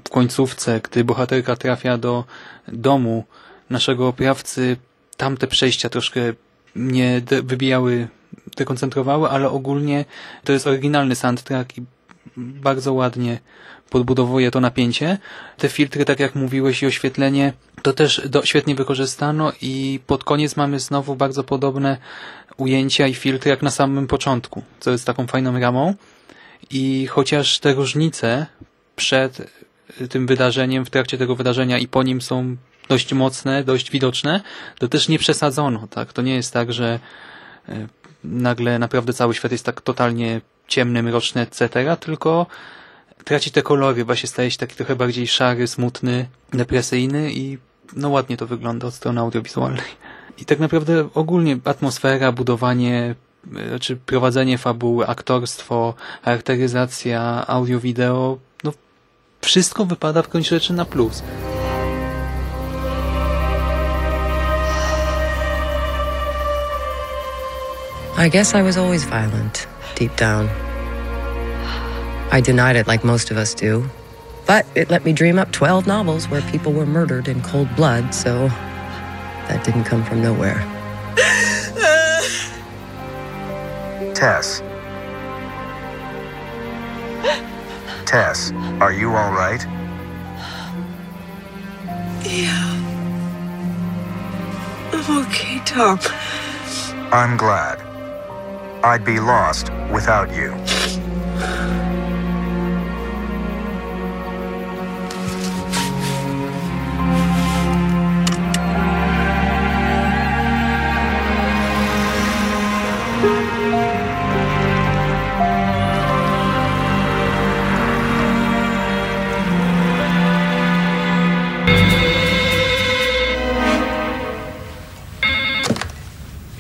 w końcówce, gdy bohaterka trafia do domu naszego oprawcy, tamte przejścia troszkę mnie wybijały, dekoncentrowały, ale ogólnie to jest oryginalny soundtrack i bardzo ładnie podbudowuje to napięcie. Te filtry, tak jak mówiłeś, i oświetlenie, to też do, świetnie wykorzystano i pod koniec mamy znowu bardzo podobne ujęcia i filtry jak na samym początku, co jest taką fajną ramą. I chociaż te różnice przed tym wydarzeniem, w trakcie tego wydarzenia i po nim są dość mocne, dość widoczne, to też nie przesadzono. Tak? To nie jest tak, że e, nagle naprawdę cały świat jest tak totalnie ciemny, mroczny, etc., tylko traci te kolory, właśnie staje się taki trochę bardziej szary, smutny, depresyjny i no ładnie to wygląda od strony audiowizualnej. I tak naprawdę ogólnie atmosfera, budowanie, czy prowadzenie fabuły, aktorstwo, charakteryzacja, audio-wideo, no wszystko wypada w końcu rzeczy na plus. I guess I was always violent, deep down. I denied it like most of us do. But it let me dream up 12 novels where people were murdered in cold blood, so that didn't come from nowhere. Tess. Tess, are you all right? Yeah. I'm okay, Tom. I'm glad. I'd be lost without you.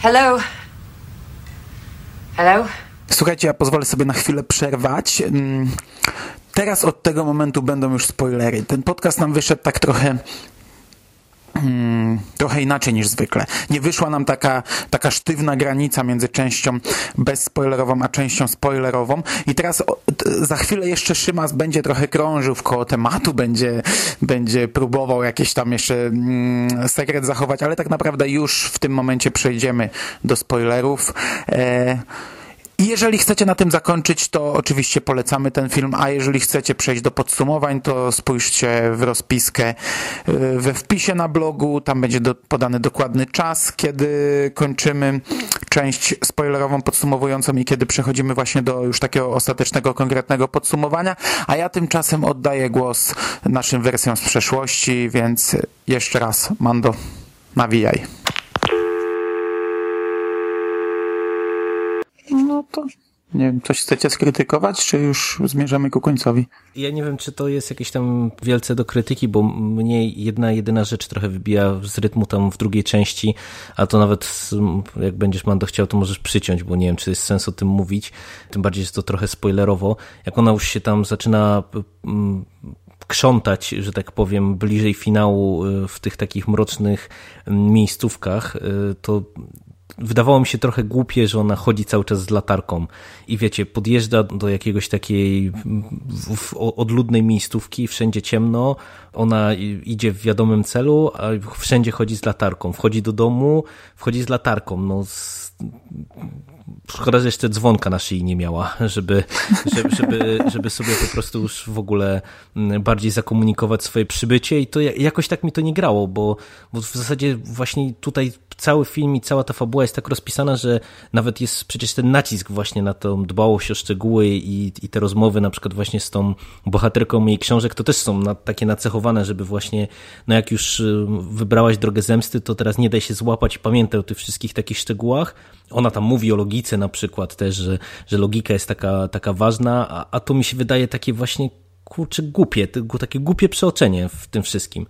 Hello? Słuchajcie, ja pozwolę sobie na chwilę przerwać. Mm, teraz od tego momentu będą już spoilery. Ten podcast nam wyszedł tak trochę mm, trochę inaczej niż zwykle. Nie wyszła nam taka, taka sztywna granica między częścią bezspoilerową, a częścią spoilerową. I teraz o, za chwilę jeszcze Szymas będzie trochę krążył w koło tematu, będzie, będzie próbował jakiś tam jeszcze mm, sekret zachować, ale tak naprawdę już w tym momencie przejdziemy do spoilerów. E, jeżeli chcecie na tym zakończyć, to oczywiście polecamy ten film, a jeżeli chcecie przejść do podsumowań, to spójrzcie w rozpiskę y, we wpisie na blogu, tam będzie do, podany dokładny czas, kiedy kończymy część spoilerową, podsumowującą i kiedy przechodzimy właśnie do już takiego ostatecznego, konkretnego podsumowania, a ja tymczasem oddaję głos naszym wersjom z przeszłości, więc jeszcze raz, Mando, nawijaj. No to nie wiem, coś chcecie skrytykować, czy już zmierzamy ku końcowi? Ja nie wiem, czy to jest jakieś tam wielce do krytyki, bo mnie jedna, jedyna rzecz trochę wybija z rytmu tam w drugiej części, a to nawet jak będziesz Mando chciał, to możesz przyciąć, bo nie wiem, czy jest sens o tym mówić. Tym bardziej jest to trochę spoilerowo. Jak ona już się tam zaczyna mm, krzątać, że tak powiem, bliżej finału y, w tych takich mrocznych mm, miejscówkach, y, to wydawało mi się trochę głupie, że ona chodzi cały czas z latarką i wiecie, podjeżdża do jakiegoś takiej odludnej miejscówki, wszędzie ciemno, ona idzie w wiadomym celu, a wszędzie chodzi z latarką. Wchodzi do domu, wchodzi z latarką. No, z... Szkoda, że jeszcze dzwonka na szyi nie miała, żeby, żeby, żeby, żeby sobie po prostu już w ogóle bardziej zakomunikować swoje przybycie i to jakoś tak mi to nie grało, bo, bo w zasadzie właśnie tutaj cały film i cała ta fabuła jest tak rozpisana, że nawet jest przecież ten nacisk właśnie na tą dbałość o szczegóły i, i te rozmowy na przykład właśnie z tą bohaterką jej książek, to też są na, takie nacechowane, żeby właśnie, no jak już y, wybrałaś drogę zemsty, to teraz nie daj się złapać pamiętaj o tych wszystkich takich szczegółach. Ona tam mówi o logice na przykład też, że, że logika jest taka, taka ważna, a, a to mi się wydaje takie właśnie kurczę głupie, takie głupie przeoczenie w tym wszystkim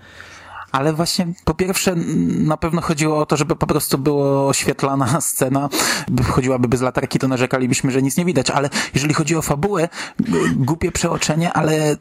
ale właśnie po pierwsze na pewno chodziło o to, żeby po prostu było oświetlana *laughs* scena, chodziłaby bez latarki, to narzekalibyśmy, że nic nie widać, ale jeżeli chodzi o fabułę, głupie przeoczenie, ale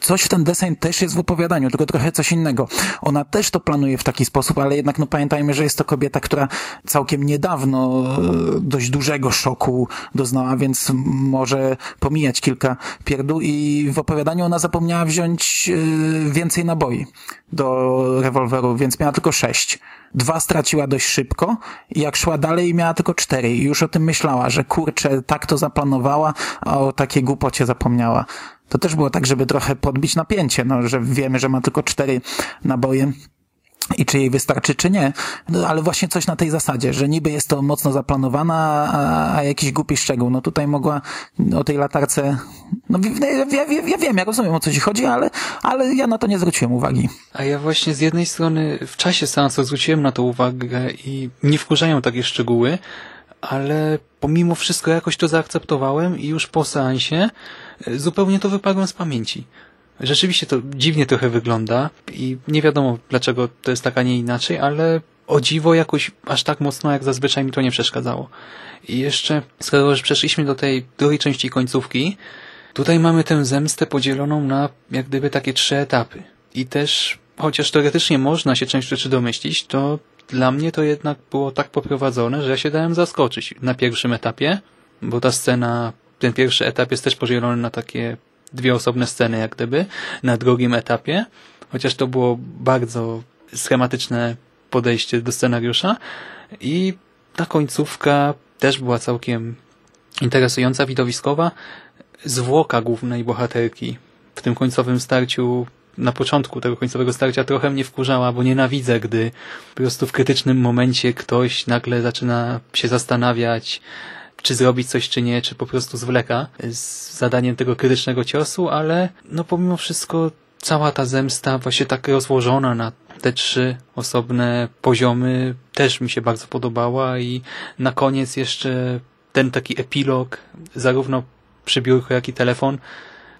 coś w ten deseń też jest w opowiadaniu, tylko trochę coś innego. Ona też to planuje w taki sposób, ale jednak no pamiętajmy, że jest to kobieta, która całkiem niedawno e, dość dużego szoku doznała, więc może pomijać kilka pierdół i w opowiadaniu ona zapomniała wziąć e, więcej naboi do rewolweru, więc miała tylko sześć. Dwa straciła dość szybko i jak szła dalej miała tylko cztery i już o tym myślała, że kurczę, tak to zaplanowała, a o takiej głupocie zapomniała. To też było tak, żeby trochę podbić napięcie, no, że wiemy, że ma tylko cztery naboje i czy jej wystarczy, czy nie, no, ale właśnie coś na tej zasadzie, że niby jest to mocno zaplanowana, a, a jakiś głupi szczegół. No tutaj mogła o tej latarce, no ja, ja, ja wiem, ja rozumiem o co ci chodzi, ale, ale ja na to nie zwróciłem uwagi. A ja właśnie z jednej strony w czasie seansu zwróciłem na to uwagę i nie wkurzają takie szczegóły, ale pomimo wszystko jakoś to zaakceptowałem i już po seansie e, zupełnie to wypadłem z pamięci. Rzeczywiście to dziwnie trochę wygląda i nie wiadomo dlaczego to jest tak, a nie inaczej, ale o dziwo jakoś aż tak mocno jak zazwyczaj mi to nie przeszkadzało. I jeszcze, skoro już przeszliśmy do tej drugiej części końcówki, tutaj mamy tę zemstę podzieloną na jak gdyby takie trzy etapy. I też, chociaż teoretycznie można się część rzeczy domyślić, to dla mnie to jednak było tak poprowadzone, że ja się dałem zaskoczyć na pierwszym etapie, bo ta scena, ten pierwszy etap jest też podzielony na takie dwie osobne sceny, jak gdyby, na drugim etapie, chociaż to było bardzo schematyczne podejście do scenariusza i ta końcówka też była całkiem interesująca, widowiskowa. Zwłoka głównej bohaterki w tym końcowym starciu na początku tego końcowego starcia trochę mnie wkurzała, bo nienawidzę, gdy po prostu w krytycznym momencie ktoś nagle zaczyna się zastanawiać, czy zrobić coś, czy nie, czy po prostu zwleka z zadaniem tego krytycznego ciosu, ale no pomimo wszystko cała ta zemsta właśnie tak rozłożona na te trzy osobne poziomy też mi się bardzo podobała i na koniec jeszcze ten taki epilog, zarówno przy biurku, jak i telefon,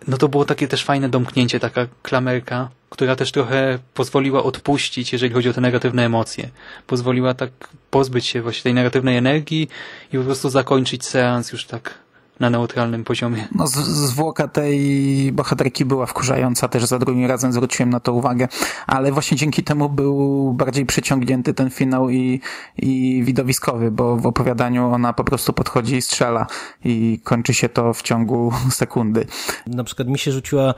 no to było takie też fajne domknięcie, taka klamerka, która też trochę pozwoliła odpuścić, jeżeli chodzi o te negatywne emocje. Pozwoliła tak pozbyć się właśnie tej negatywnej energii i po prostu zakończyć seans już tak na neutralnym poziomie. No, z, zwłoka tej bohaterki była wkurzająca, też za drugim razem zwróciłem na to uwagę, ale właśnie dzięki temu był bardziej przyciągnięty ten finał i, i widowiskowy, bo w opowiadaniu ona po prostu podchodzi i strzela i kończy się to w ciągu *laughs* sekundy. Na przykład mi się rzuciła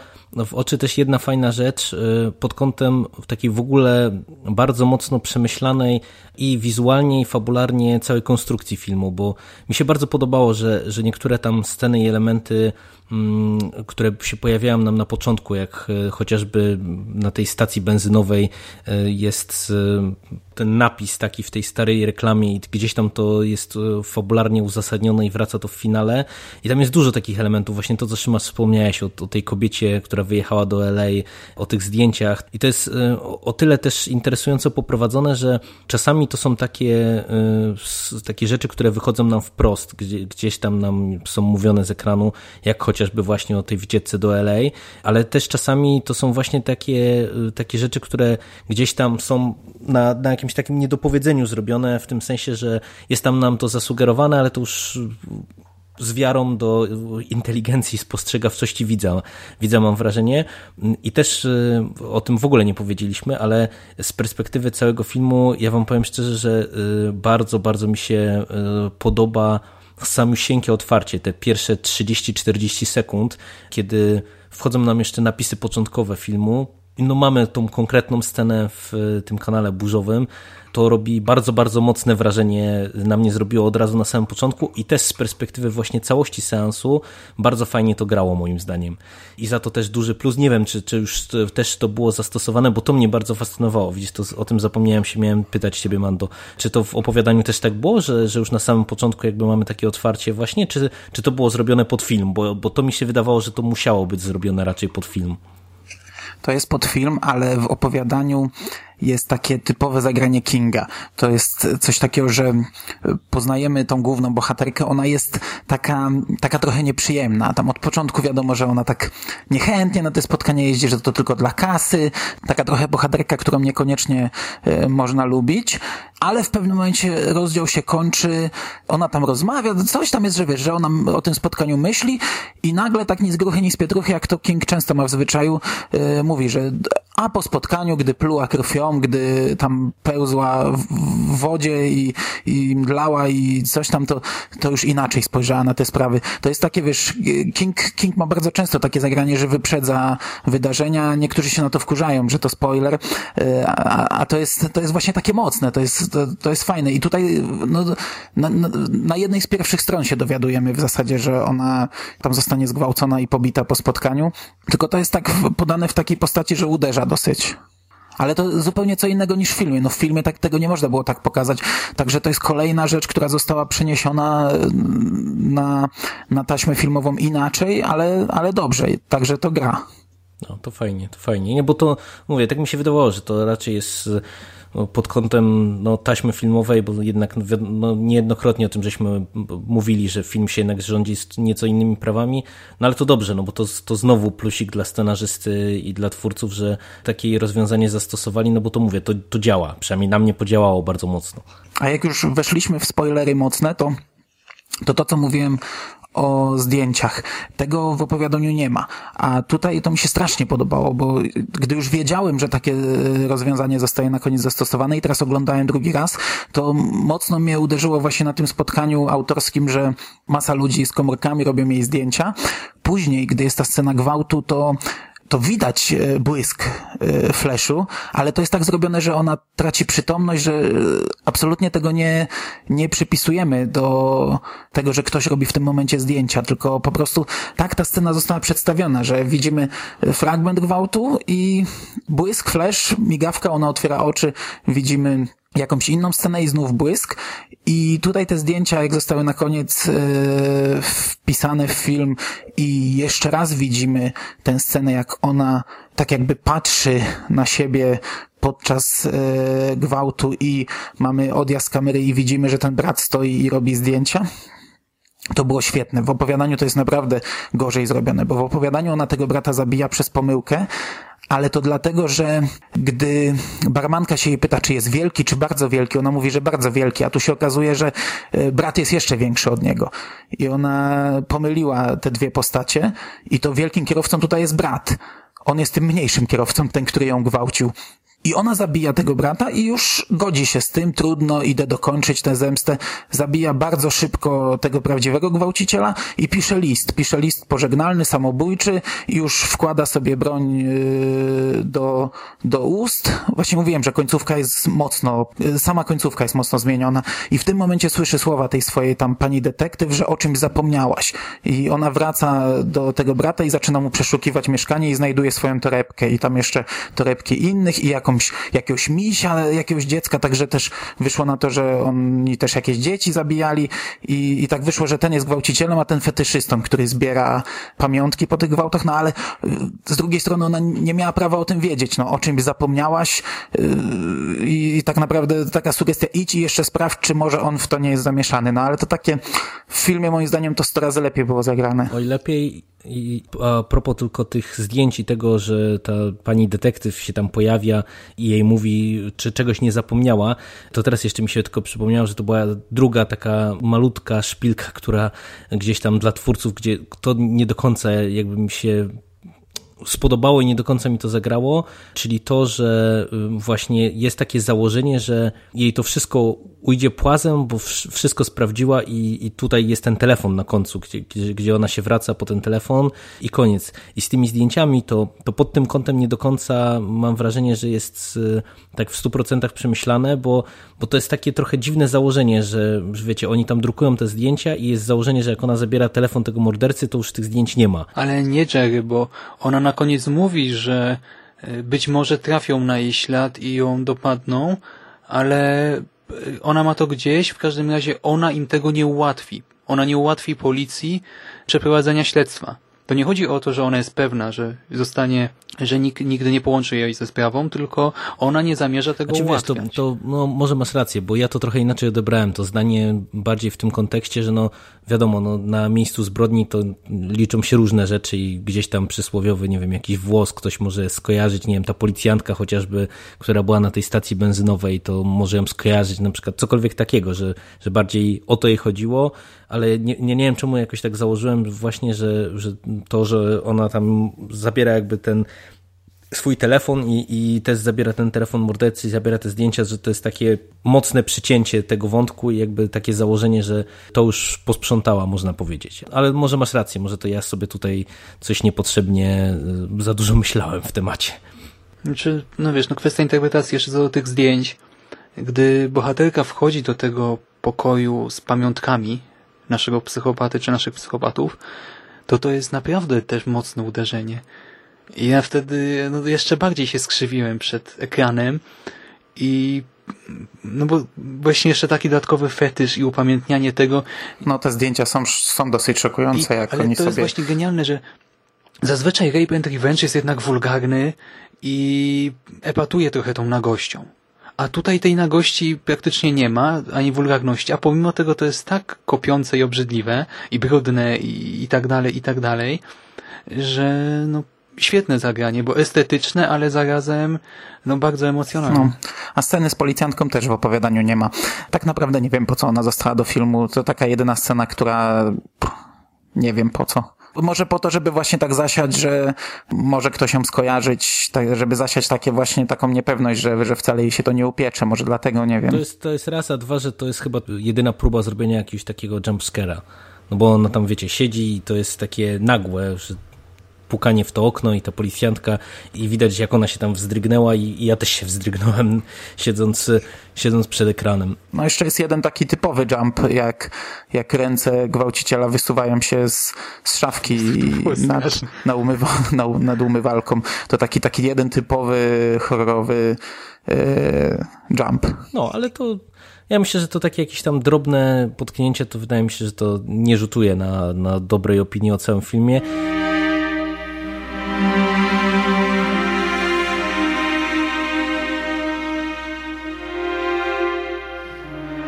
w oczy też jedna fajna rzecz y, pod kątem takiej w ogóle bardzo mocno przemyślanej i wizualnie i fabularnie całej konstrukcji filmu, bo mi się bardzo podobało, że, że niektóre tam sceny i elementy które się pojawiają nam na początku, jak e, chociażby na tej stacji benzynowej e, jest e, ten napis taki w tej starej reklamie i gdzieś tam to jest fabularnie uzasadnione i wraca to w finale. I tam jest dużo takich elementów, właśnie to co Szymasz wspomniałeś o, o tej kobiecie, która wyjechała do LA, o tych zdjęciach. I to jest o tyle też interesująco poprowadzone, że czasami to są takie, takie rzeczy, które wychodzą nam wprost, gdzieś tam nam są mówione z ekranu, jak chociażby właśnie o tej wycieczce do LA, ale też czasami to są właśnie takie, takie rzeczy, które gdzieś tam są na, na jakimś takim niedopowiedzeniu zrobione, w tym sensie, że jest tam nam to zasugerowane, ale to już z wiarą do inteligencji, spostrzegawczości widza, widza mam wrażenie. I też y, o tym w ogóle nie powiedzieliśmy, ale z perspektywy całego filmu, ja wam powiem szczerze, że y, bardzo, bardzo mi się y, podoba samiusieńkie otwarcie, te pierwsze 30-40 sekund, kiedy wchodzą nam jeszcze napisy początkowe filmu, no mamy tą konkretną scenę w tym kanale burzowym, to robi bardzo, bardzo mocne wrażenie, na mnie zrobiło od razu na samym początku i też z perspektywy właśnie całości seansu bardzo fajnie to grało moim zdaniem. I za to też duży plus. Nie wiem, czy, czy już też to było zastosowane, bo to mnie bardzo fascynowało. Widzisz, to o tym zapomniałem się, miałem pytać ciebie, Mando. Czy to w opowiadaniu też tak było, że, że już na samym początku jakby mamy takie otwarcie właśnie, czy, czy to było zrobione pod film? Bo, bo to mi się wydawało, że to musiało być zrobione raczej pod film. To jest pod film, ale w opowiadaniu jest takie typowe zagranie Kinga. To jest coś takiego, że poznajemy tą główną bohaterkę, ona jest taka, taka trochę nieprzyjemna. Tam od początku wiadomo, że ona tak niechętnie na te spotkania jeździ, że to tylko dla kasy. Taka trochę bohaterka, którą niekoniecznie e, można lubić, ale w pewnym momencie rozdział się kończy, ona tam rozmawia, coś tam jest, że wiesz, że ona o tym spotkaniu myśli i nagle tak ni z gruchy, ni z pietruchy, jak to King często ma w zwyczaju, e, mówi, że a po spotkaniu, gdy pluła krwią, gdy tam pełzła w wodzie i, i mdlała i coś tam, to, to już inaczej spojrzała na te sprawy. To jest takie, wiesz, King, King ma bardzo często takie zagranie, że wyprzedza wydarzenia. Niektórzy się na to wkurzają, że to spoiler, e, a, a to jest, to jest właśnie takie mocne, to jest, to, to jest fajne. I tutaj, no, na, na, na jednej z pierwszych stron się dowiadujemy w zasadzie, że ona tam zostanie zgwałcona i pobita po spotkaniu. Tylko to jest tak podane w takiej postaci, że uderza dosyć. Ale to zupełnie co innego niż w filmie. No w filmie tak, tego nie można było tak pokazać. Także to jest kolejna rzecz, która została przeniesiona na, na taśmę filmową inaczej, ale, ale dobrze. Także to gra. No to fajnie, to fajnie. Nie, bo to, mówię, tak mi się wydawało, że to raczej jest no, pod kątem no, taśmy filmowej, bo jednak no, niejednokrotnie o tym żeśmy mówili, że film się jednak rządzi z nieco innymi prawami, no ale to dobrze, no bo to, to znowu plusik dla scenarzysty i dla twórców, że takie rozwiązanie zastosowali, no bo to mówię, to, to działa, przynajmniej na mnie podziałało bardzo mocno. A jak już weszliśmy w spoilery mocne, to to to, co mówiłem o zdjęciach. Tego w opowiadaniu nie ma. A tutaj to mi się strasznie podobało, bo gdy już wiedziałem, że takie rozwiązanie zostaje na koniec zastosowane i teraz oglądałem drugi raz, to mocno mnie uderzyło właśnie na tym spotkaniu autorskim, że masa ludzi z komórkami robią jej zdjęcia. Później, gdy jest ta scena gwałtu, to to widać e, błysk e, flashu, ale to jest tak zrobione, że ona traci przytomność, że e, absolutnie tego nie, nie przypisujemy do tego, że ktoś robi w tym momencie zdjęcia, tylko po prostu tak ta scena została przedstawiona, że widzimy fragment gwałtu i błysk, flash, migawka, ona otwiera oczy, widzimy jakąś inną scenę i znów błysk. I tutaj te zdjęcia, jak zostały na koniec e, wpisane w film i jeszcze raz widzimy tę scenę, jak ona tak jakby patrzy na siebie podczas e, gwałtu i mamy odjazd kamery i widzimy, że ten brat stoi i robi zdjęcia. To było świetne. W opowiadaniu to jest naprawdę gorzej zrobione, bo w opowiadaniu ona tego brata zabija przez pomyłkę, ale to dlatego, że gdy barmanka się jej pyta, czy jest wielki, czy bardzo wielki, ona mówi, że bardzo wielki, a tu się okazuje, że e, brat jest jeszcze większy od niego. I ona pomyliła te dwie postacie i to wielkim kierowcą tutaj jest brat. On jest tym mniejszym kierowcą, ten, który ją gwałcił. I ona zabija tego brata i już godzi się z tym, trudno, idę dokończyć tę zemstę. Zabija bardzo szybko tego prawdziwego gwałciciela i pisze list. Pisze list pożegnalny, samobójczy i już wkłada sobie broń yy, do, do ust. Właśnie mówiłem, że końcówka jest mocno, yy, sama końcówka jest mocno zmieniona i w tym momencie słyszy słowa tej swojej tam pani detektyw, że o czymś zapomniałaś. I ona wraca do tego brata i zaczyna mu przeszukiwać mieszkanie i znajduje swoją torebkę i tam jeszcze torebki innych i jakąś jakąś, jakiegoś misia, jakiegoś dziecka, także też wyszło na to, że oni też jakieś dzieci zabijali i, i tak wyszło, że ten jest gwałcicielem, a ten fetyszystą, który zbiera pamiątki po tych gwałtach, no ale y, z drugiej strony ona nie miała prawa o tym wiedzieć, no o czymś zapomniałaś yy, i tak naprawdę taka sugestia, idź i jeszcze sprawdź, czy może on w to nie jest zamieszany, no ale to takie w filmie moim zdaniem to 100 razy lepiej było zagrane. Oj, lepiej i a propos tylko tych zdjęć i tego, że ta pani detektyw się tam pojawia i jej mówi, czy czegoś nie zapomniała, to teraz jeszcze mi się tylko przypomniało, że to była druga taka malutka szpilka, która gdzieś tam dla twórców, gdzie to nie do końca jakby mi się spodobało i nie do końca mi to zagrało, czyli to, że y, właśnie jest takie założenie, że jej to wszystko ujdzie płazem, bo wszystko sprawdziła i, i tutaj jest ten telefon na końcu, gdzie, gdzie, ona się wraca po ten telefon i koniec. I z tymi zdjęciami to, to pod tym kątem nie do końca mam wrażenie, że jest y, tak w 100% przemyślane, bo, bo to jest takie trochę dziwne założenie, że, że wiecie, oni tam drukują te zdjęcia i jest założenie, że jak ona zabiera telefon tego mordercy, to już tych zdjęć nie ma. Ale nie Jerry, bo ona na koniec mówi, że y, być może trafią na jej ślad i ją dopadną, ale ona ma to gdzieś, w każdym razie ona im tego nie ułatwi. Ona nie ułatwi policji przeprowadzenia śledztwa. To nie chodzi o to, że ona jest pewna, że zostanie, że nikt nigdy nie połączy jej ze sprawą, tylko ona nie zamierza tego znaczy, ułatwiać. Wiesz, to, to no, może masz rację, bo ja to trochę inaczej odebrałem. To zdanie bardziej w tym kontekście, że no wiadomo, no, na miejscu zbrodni to liczą się różne rzeczy i gdzieś tam przysłowiowy, nie wiem, jakiś włos ktoś może skojarzyć, nie wiem, ta policjantka chociażby, która była na tej stacji benzynowej, to może ją skojarzyć, na przykład cokolwiek takiego, że, że bardziej o to jej chodziło, ale nie, nie, nie wiem czemu jakoś tak założyłem właśnie, że, że to, że ona tam zabiera jakby ten swój telefon i, i też zabiera ten telefon mordercy, zabiera te zdjęcia, że to jest takie mocne przycięcie tego wątku i jakby takie założenie, że to już posprzątała, można powiedzieć. Ale może masz rację, może to ja sobie tutaj coś niepotrzebnie y, za dużo myślałem w temacie. Znaczy, no wiesz, no kwestia interpretacji jeszcze co do tych zdjęć. Gdy bohaterka wchodzi do tego pokoju z pamiątkami naszego psychopaty czy naszych psychopatów, to to jest naprawdę też mocne uderzenie. I ja wtedy no, jeszcze bardziej się skrzywiłem przed ekranem i no bo właśnie jeszcze taki dodatkowy fetysz i upamiętnianie tego. No te zdjęcia są, są dosyć szokujące, I, jak ale oni to sobie... jest właśnie genialne, że zazwyczaj Rape and Revenge jest jednak wulgarny i epatuje trochę tą nagością. A tutaj tej nagości praktycznie nie ma, ani wulgarności, a pomimo tego to jest tak kopiące i obrzydliwe, i brudne, i, i tak dalej, i tak dalej, że no świetne zagranie, bo estetyczne, ale zarazem no bardzo emocjonalne. No. A sceny z policjantką też w opowiadaniu nie ma. Tak naprawdę nie wiem, po co ona została do filmu. To taka jedyna scena, która nie wiem po co. Może po to, żeby właśnie tak zasiać, że może ktoś ją skojarzyć, tak, żeby zasiać takie właśnie taką niepewność, że, że wcale jej się to nie upiecze. Może dlatego, nie wiem. To jest, to jest raz, a dwa, że to jest chyba jedyna próba zrobienia jakiegoś takiego jumpscare'a. No bo ona tam, wiecie, siedzi i to jest takie nagłe, że pukanie w to okno i ta policjantka i widać jak ona się tam wzdrygnęła i, i ja też się wzdrygnąłem *laughs* siedząc, siedząc przed ekranem. No jeszcze jest jeden taki typowy jump, jak, jak ręce gwałciciela wysuwają się z, z szafki nad, na umywa, *laughs* na, nad umywalką. To taki, taki jeden typowy horrorowy yy, jump. No, ale to ja myślę, że to takie jakieś tam drobne potknięcie, to wydaje mi się, że to nie rzutuje na, na dobrej opinii o całym filmie.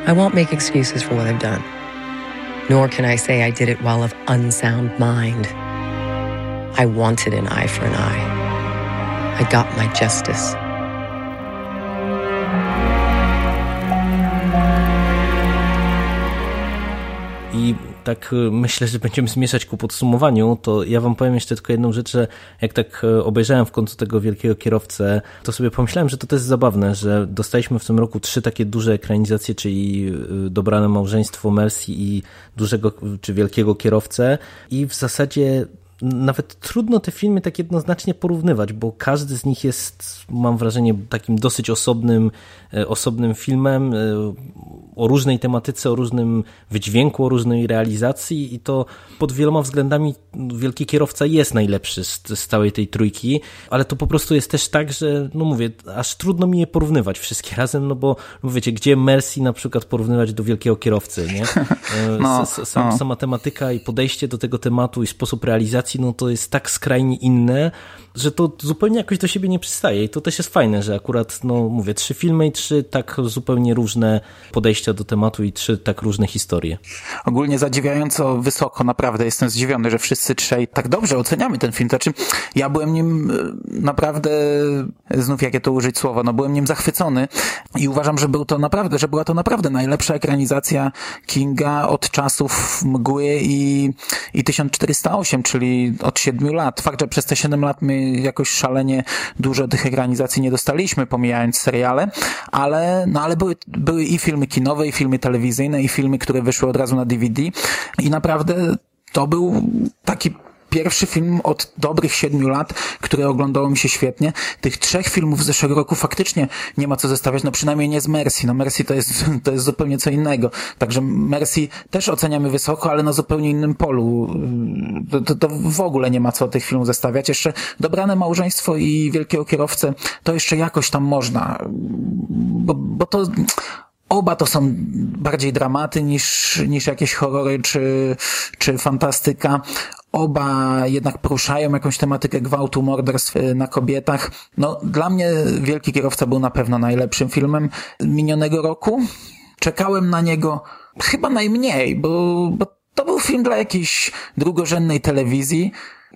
I won't make excuses for what I've done, nor can I say I did it while of unsound mind. I wanted an eye for an eye. I got my justice. I tak y, myślę, że będziemy zmierzać ku podsumowaniu, to ja wam powiem jeszcze tylko jedną rzecz, że jak tak y, obejrzałem w końcu tego wielkiego kierowcę, to sobie pomyślałem, że to też zabawne, że dostaliśmy w tym roku trzy takie duże ekranizacje, czyli y, Dobrane Małżeństwo Mercy i dużego czy wielkiego kierowcę i w zasadzie nawet trudno te filmy tak jednoznacznie porównywać, bo każdy z nich jest, mam wrażenie, takim dosyć osobnym, e, osobnym filmem e, o różnej tematyce, o różnym wydźwięku, o różnej realizacji i to pod wieloma względami Wielki Kierowca jest najlepszy z, z całej tej trójki, ale to po prostu jest też tak, że no mówię, aż trudno mi je porównywać wszystkie *laughs* razem, no bo no wiecie, gdzie Mercy na przykład porównywać do Wielkiego Kierowcy, nie? E, *laughs* No, no. Sama tematyka i podejście do tego tematu i sposób realizacji, no to jest tak skrajnie inne, że to zupełnie jakoś do siebie nie przystaje i to też jest fajne, że akurat, no mówię, trzy filmy i trzy tak zupełnie różne podejścia do tematu i trzy tak różne historie. Ogólnie zadziwiająco wysoko, naprawdę jestem zdziwiony, że wszyscy trzej tak dobrze oceniamy ten film. Znaczy, ja byłem nim e, naprawdę, znów jakie to użyć słowa, no byłem nim zachwycony i uważam, że był to naprawdę, że była to naprawdę najlepsza ekranizacja Kinga od czasów Mgły i, i 1408, czyli od siedmiu lat. Fakt, że przez te siedem lat my jakoś szalenie dużo tych ekranizacji nie dostaliśmy, pomijając seriale, ale, no ale były, były i filmy kinowe, i filmy telewizyjne, i filmy, które wyszły od razu na DVD i naprawdę to był taki pierwszy film od dobrych siedmiu lat, który oglądało mi się świetnie. Tych trzech filmów z zeszłego roku faktycznie nie ma co zestawiać, no przynajmniej nie z Mercy. No Mercy to jest, *laughs* to jest zupełnie co innego. Także Mercy też oceniamy wysoko, ale na zupełnie innym polu. To, to, to w ogóle nie ma co tych filmów zestawiać. Jeszcze Dobrane Małżeństwo i Wielkiego Kierowcę to jeszcze jakoś tam można. Bo, bo to Oba to są bardziej dramaty niż, niż jakieś horrory czy, czy fantastyka. Oba jednak poruszają jakąś tematykę gwałtu, morderstw y, na kobietach. No, dla mnie Wielki Kierowca był na pewno najlepszym filmem minionego roku. Czekałem na niego chyba najmniej, bo, bo to był film dla jakiejś drugorzędnej telewizji,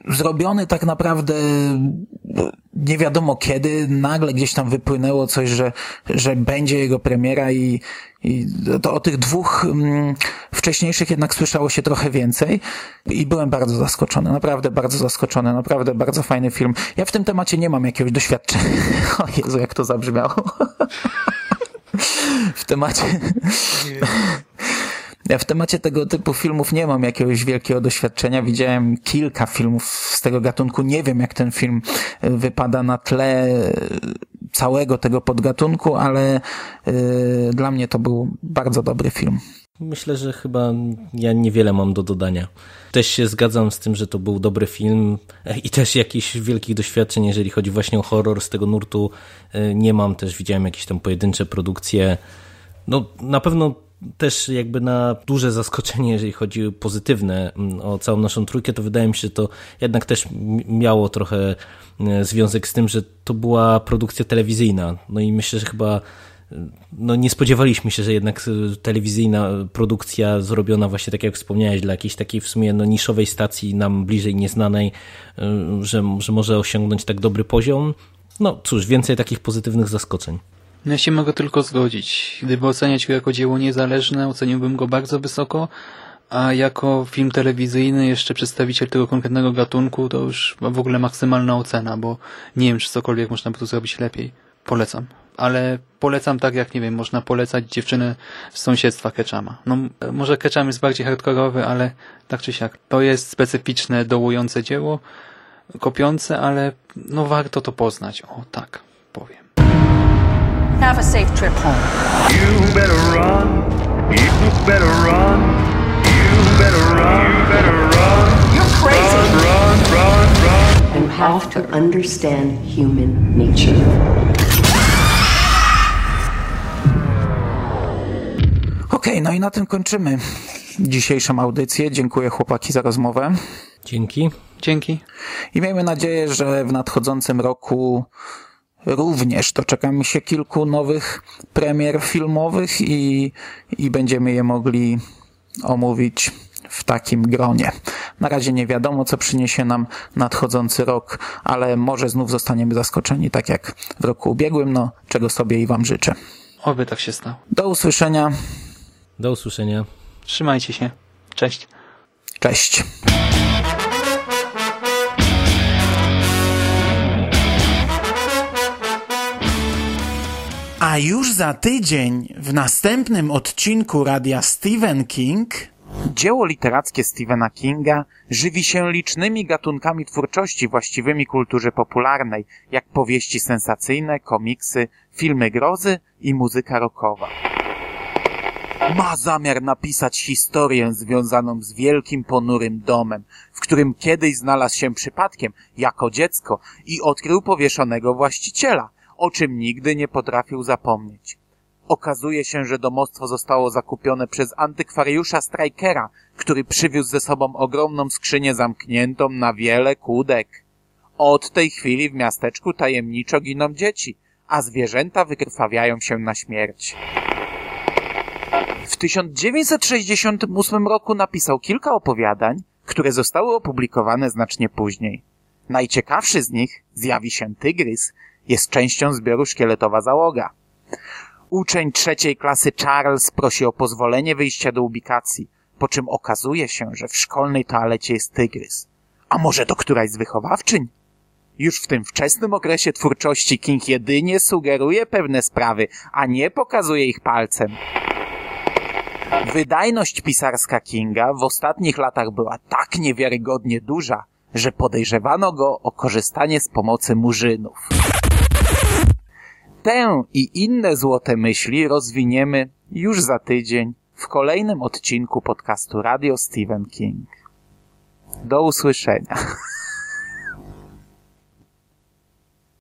zrobiony tak naprawdę nie wiadomo kiedy, nagle gdzieś tam wypłynęło coś, że, że będzie jego premiera i, i to o tych dwóch mm, wcześniejszych jednak słyszało się trochę więcej i byłem bardzo zaskoczony, naprawdę bardzo zaskoczony, naprawdę bardzo fajny film. Ja w tym temacie nie mam jakiegoś doświadczenia. *laughs* O Jezu, jak to zabrzmiało. *laughs* w temacie... Ja w temacie tego typu filmów nie mam jakiegoś wielkiego doświadczenia. Widziałem kilka filmów z tego gatunku. Nie wiem, jak ten film y, wypada na tle y, całego tego podgatunku, ale y, dla mnie to był bardzo dobry film. Myślę, że chyba ja niewiele mam do dodania. Też się zgadzam z tym, że to był dobry film i też jakichś wielkich doświadczeń, jeżeli chodzi właśnie o horror z tego nurtu nie mam. Też widziałem jakieś tam pojedyncze produkcje. No na pewno też jakby na duże zaskoczenie, jeżeli chodzi o pozytywne mm, o całą naszą trójkę, to wydaje mi się, że to jednak też miało trochę e, związek z tym, że to była produkcja telewizyjna. No i myślę, że chyba e, no nie spodziewaliśmy się, że jednak e, telewizyjna produkcja zrobiona właśnie tak jak wspomniałeś, dla jakiejś takiej w sumie no, niszowej stacji nam bliżej nieznanej, że, że może osiągnąć tak dobry poziom. No cóż, więcej takich pozytywnych zaskoczeń. Ja się mogę tylko zgodzić. Gdyby oceniać go jako dzieło niezależne, oceniłbym go bardzo wysoko, a jako film telewizyjny, jeszcze przedstawiciel tego konkretnego gatunku, to już w ogóle maksymalna ocena, bo nie wiem, czy cokolwiek można by tu zrobić lepiej. Polecam. Ale polecam tak, jak nie wiem, można polecać dziewczynę z sąsiedztwa Ketchama. No, może Ketcham jest bardziej hardkorowy, ale tak czy siak. To jest specyficzne, dołujące dzieło, kopiące, ale no warto to poznać. O, tak. Have a safe trip home. You better run. You better run. You better run. You better run. You're crazy. Run, run, run, run. You have to understand human nature. Okej, no i na tym kończymy dzisiejszą audycję. Dziękuję chłopaki za rozmowę. Dzięki. Dzięki. I miejmy nadzieję, że w nadchodzącym roku również doczekamy się kilku nowych premier filmowych i, i będziemy je mogli omówić w takim gronie. Na razie nie wiadomo, co przyniesie nam nadchodzący rok, ale może znów zostaniemy zaskoczeni, tak jak w roku ubiegłym, no czego sobie i Wam życzę. Oby tak się stało. Do usłyszenia. Do usłyszenia. Trzymajcie się. Cześć. Cześć. A już za tydzień w następnym odcinku radia Stephen King dzieło literackie Stephena Kinga żywi się licznymi gatunkami twórczości właściwymi kulturze popularnej, jak powieści sensacyjne, komiksy, filmy grozy i muzyka rockowa. Ma zamiar napisać historię związaną z wielkim ponurym domem, w którym kiedyś znalazł się przypadkiem jako dziecko i odkrył powieszonego właściciela, o czym nigdy nie potrafił zapomnieć. Okazuje się, że domostwo zostało zakupione przez antykwariusza Strikera, który przywiózł ze sobą ogromną skrzynię zamkniętą na wiele kłódek. Od tej chwili w miasteczku tajemniczo giną dzieci, a zwierzęta wykrwawiają się na śmierć. W 1968 roku napisał kilka opowiadań, które zostały opublikowane znacznie później. Najciekawszy z nich, Zjawi się tygrys, jest częścią zbioru Szkieletowa Załoga. Uczeń trzeciej klasy Charles prosi o pozwolenie wyjścia do ubikacji, po czym okazuje się, że w szkolnej toalecie jest tygrys. A może to któraś z wychowawczyń? Już w tym wczesnym okresie twórczości King jedynie sugeruje pewne sprawy, a nie pokazuje ich palcem. Wydajność pisarska Kinga w ostatnich latach była tak niewiarygodnie duża, że podejrzewano go o korzystanie z pomocy murzynów. Tę i inne złote myśli rozwiniemy już za tydzień w kolejnym odcinku podcastu Radio Stephen King. Do usłyszenia.